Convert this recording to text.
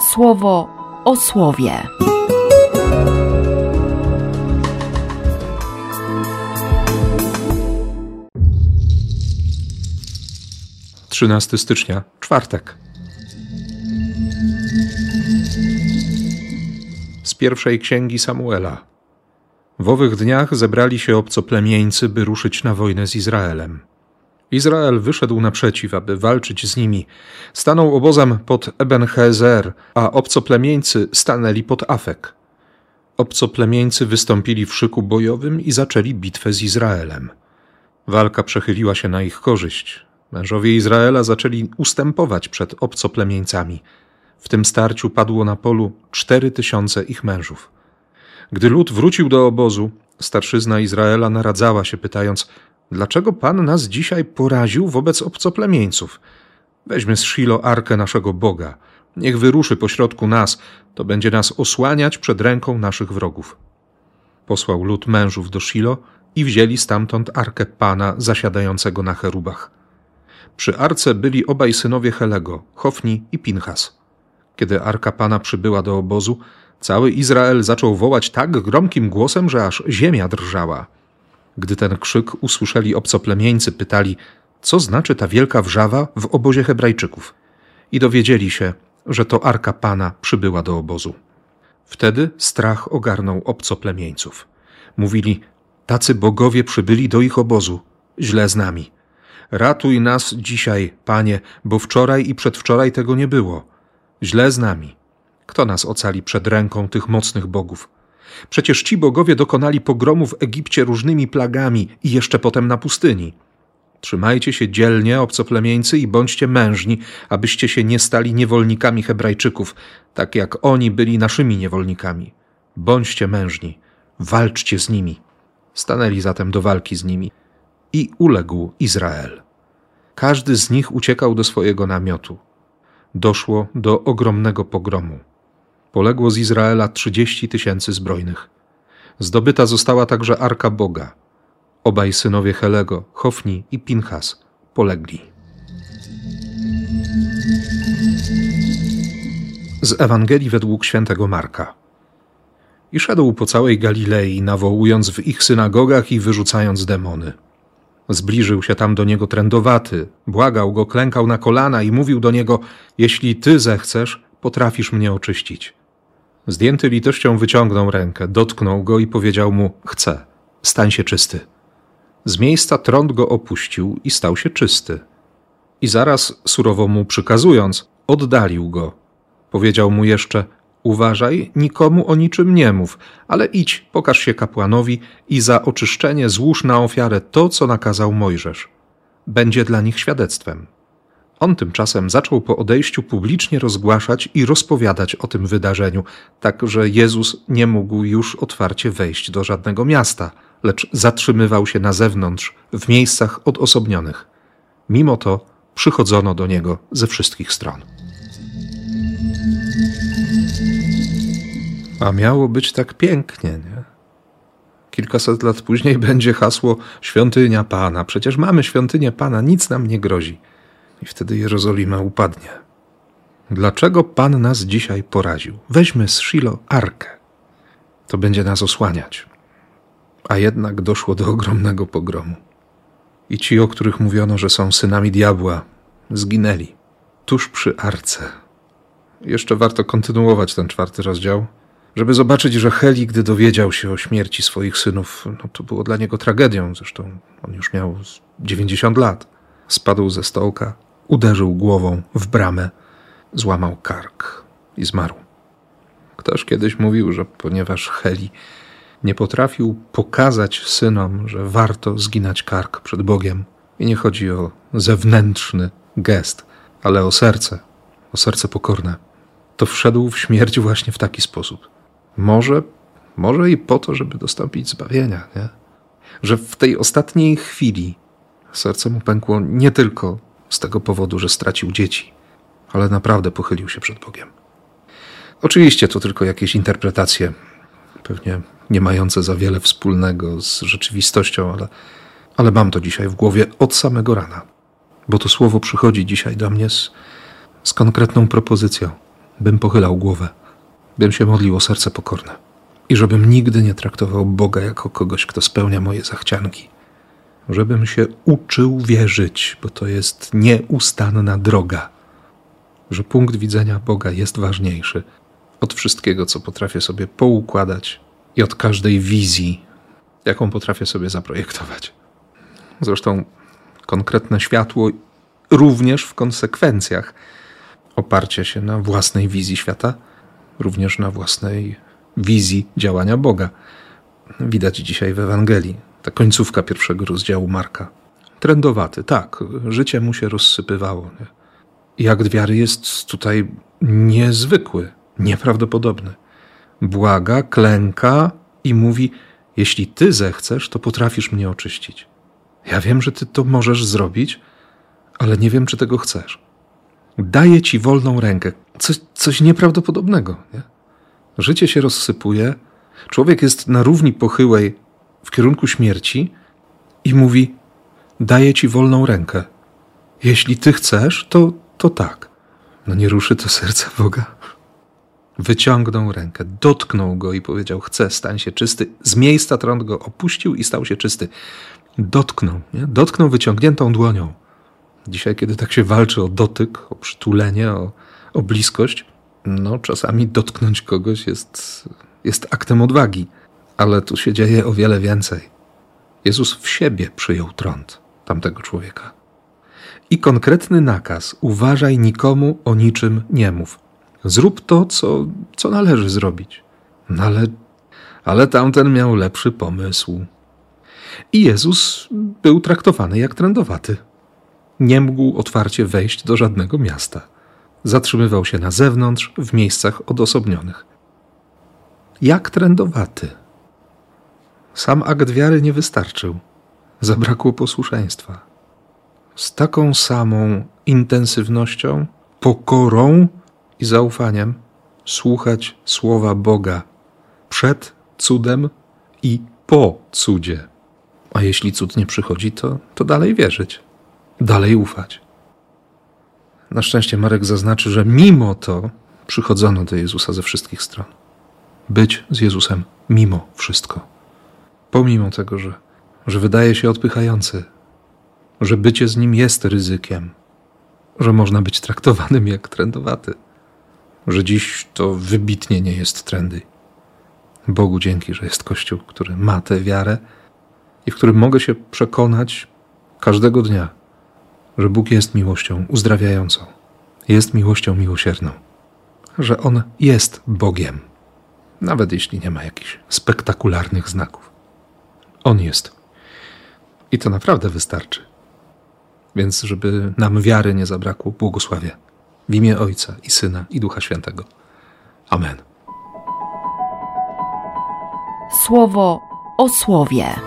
słowo o słowie. Trzynasty stycznia, czwartek. Z pierwszej księgi Samuela. W owych dniach zebrali się obcoplemieńcy, by ruszyć na wojnę z Izraelem. Izrael wyszedł naprzeciw, aby walczyć z nimi. Stanął obozem pod Ebenhezer, a obcoplemieńcy stanęli pod Afek. Obcoplemieńcy wystąpili w szyku bojowym i zaczęli bitwę z Izraelem. Walka przechyliła się na ich korzyść. Mężowie Izraela zaczęli ustępować przed obcoplemieńcami. W tym starciu padło na polu cztery tysiące ich mężów. Gdy lud wrócił do obozu, starszyzna Izraela naradzała się, pytając: Dlaczego Pan nas dzisiaj poraził wobec obcoplemieńców? Weźmy z Shilo arkę naszego Boga. Niech wyruszy pośrodku nas, to będzie nas osłaniać przed ręką naszych wrogów. Posłał lud mężów do Shilo i wzięli stamtąd arkę Pana zasiadającego na cherubach. Przy arce byli obaj synowie Helego, Hofni i Pinchas. Kiedy arka Pana przybyła do obozu, cały Izrael zaczął wołać tak gromkim głosem, że aż ziemia drżała. Gdy ten krzyk usłyszeli obcoplemieńcy, pytali, co znaczy ta wielka wrzawa w obozie Hebrajczyków. I dowiedzieli się, że to arka Pana przybyła do obozu. Wtedy strach ogarnął obcoplemieńców. Mówili, tacy bogowie przybyli do ich obozu, źle z nami. Ratuj nas dzisiaj, Panie, bo wczoraj i przedwczoraj tego nie było. Źle z nami. Kto nas ocali przed ręką tych mocnych bogów? Przecież ci bogowie dokonali pogromu w Egipcie różnymi plagami i jeszcze potem na pustyni. Trzymajcie się dzielnie, obcoplemieńcy, i bądźcie mężni, abyście się nie stali niewolnikami Hebrajczyków, tak jak oni byli naszymi niewolnikami. Bądźcie mężni, walczcie z nimi. Stanęli zatem do walki z nimi i uległ Izrael. Każdy z nich uciekał do swojego namiotu. Doszło do ogromnego pogromu. Poległo z Izraela trzydzieści tysięcy zbrojnych. Zdobyta została także Arka Boga. Obaj synowie Helego, Hofni i Pinchas, polegli. Z Ewangelii według świętego Marka. I szedł po całej Galilei, nawołując w ich synagogach i wyrzucając demony. Zbliżył się tam do niego trędowaty, błagał go, klękał na kolana i mówił do niego: Jeśli ty zechcesz, potrafisz mnie oczyścić. Zdjęty litością wyciągnął rękę, dotknął go i powiedział mu: Chcę, stań się czysty. Z miejsca trąd go opuścił i stał się czysty. I zaraz, surowo mu przykazując, oddalił go. Powiedział mu jeszcze: Uważaj, nikomu o niczym nie mów, ale idź, pokaż się kapłanowi i za oczyszczenie złóż na ofiarę to, co nakazał Mojżesz. Będzie dla nich świadectwem. On tymczasem zaczął po odejściu publicznie rozgłaszać i rozpowiadać o tym wydarzeniu, tak że Jezus nie mógł już otwarcie wejść do żadnego miasta, lecz zatrzymywał się na zewnątrz, w miejscach odosobnionych. Mimo to przychodzono do niego ze wszystkich stron. A miało być tak pięknie, nie? Kilkaset lat później będzie hasło Świątynia Pana. Przecież mamy świątynię Pana, nic nam nie grozi. I wtedy Jerozolima upadnie. Dlaczego Pan nas dzisiaj poraził? Weźmy z Shilo arkę. To będzie nas osłaniać. A jednak doszło do ogromnego pogromu. I ci, o których mówiono, że są synami diabła, zginęli tuż przy arce. Jeszcze warto kontynuować ten czwarty rozdział, żeby zobaczyć, że Heli, gdy dowiedział się o śmierci swoich synów, no to było dla niego tragedią. Zresztą on już miał 90 lat. Spadł ze stołka, uderzył głową w bramę, złamał kark i zmarł. Ktoś kiedyś mówił, że ponieważ Heli nie potrafił pokazać synom, że warto zginać kark przed Bogiem, i nie chodzi o zewnętrzny gest, ale o serce, o serce pokorne, to wszedł w śmierć właśnie w taki sposób. Może, może i po to, żeby dostąpić zbawienia, nie? Że w tej ostatniej chwili serce mu pękło nie tylko z tego powodu, że stracił dzieci, ale naprawdę pochylił się przed Bogiem. Oczywiście to tylko jakieś interpretacje, pewnie nie mające za wiele wspólnego z rzeczywistością, ale, ale mam to dzisiaj w głowie od samego rana, bo to słowo przychodzi dzisiaj do mnie z, z konkretną propozycją. bym pochylał głowę, bym się modlił o serce pokorne i żebym nigdy nie traktował Boga jako kogoś, kto spełnia moje zachcianki. Żebym się uczył wierzyć, bo to jest nieustanna droga, że punkt widzenia Boga jest ważniejszy od wszystkiego, co potrafię sobie poukładać i od każdej wizji, jaką potrafię sobie zaprojektować. Zresztą konkretne światło również w konsekwencjach oparcia się na własnej wizji świata, również na własnej wizji działania Boga. Widać dzisiaj w Ewangelii, ta końcówka pierwszego rozdziału Marka. Trendowaty, tak, życie mu się rozsypywało. Nie? I wiary jest tutaj niezwykły, nieprawdopodobny. Błaga, klęka i mówi: Jeśli ty zechcesz, to potrafisz mnie oczyścić. Ja wiem, że ty to możesz zrobić, ale nie wiem, czy tego chcesz. Daję ci wolną rękę. Coś, coś nieprawdopodobnego. Nie? Życie się rozsypuje, człowiek jest na równi pochyłej w kierunku śmierci i mówi: Daję ci wolną rękę. Jeśli ty chcesz, to, to tak. No nie ruszy to serca Boga. Wyciągnął rękę, dotknął go i powiedział: Chcę, stań się czysty. Z miejsca trąd go opuścił i stał się czysty. Dotknął, nie? dotknął wyciągniętą dłonią. Dzisiaj, kiedy tak się walczy o dotyk, o przytulenie, o, o bliskość, no czasami dotknąć kogoś jest, jest aktem odwagi, ale tu się dzieje o wiele więcej. Jezus w siebie przyjął trąd tamtego człowieka. I konkretny nakaz: uważaj nikomu o niczym nie mów. Zrób to, co, co należy zrobić. No ale, ale tamten miał lepszy pomysł. I Jezus był traktowany jak trendowaty. Nie mógł otwarcie wejść do żadnego miasta. Zatrzymywał się na zewnątrz, w miejscach odosobnionych. Jak trendowaty. Sam akt wiary nie wystarczył. Zabrakło posłuszeństwa. Z taką samą intensywnością, pokorą i zaufaniem słuchać słowa Boga przed cudem i po cudzie. A jeśli cud nie przychodzi, to, to dalej wierzyć, dalej ufać. Na szczęście Marek zaznaczy, że mimo to przychodzono do Jezusa ze wszystkich stron. Być z Jezusem mimo wszystko. Pomimo tego, że, że wydaje się odpychający, że bycie z nim jest ryzykiem, że można być traktowanym jak trendowaty, że dziś to wybitnie nie jest trendy. Bogu dzięki, że jest Kościół, który ma tę wiarę i w którym mogę się przekonać każdego dnia, że Bóg jest miłością uzdrawiającą, jest miłością miłosierną, że On jest Bogiem, nawet jeśli nie ma jakichś spektakularnych znaków. On jest. I to naprawdę wystarczy. Więc, żeby nam wiary nie zabrakło, błogosławię. W imię Ojca i Syna i Ducha Świętego. Amen. Słowo o słowie.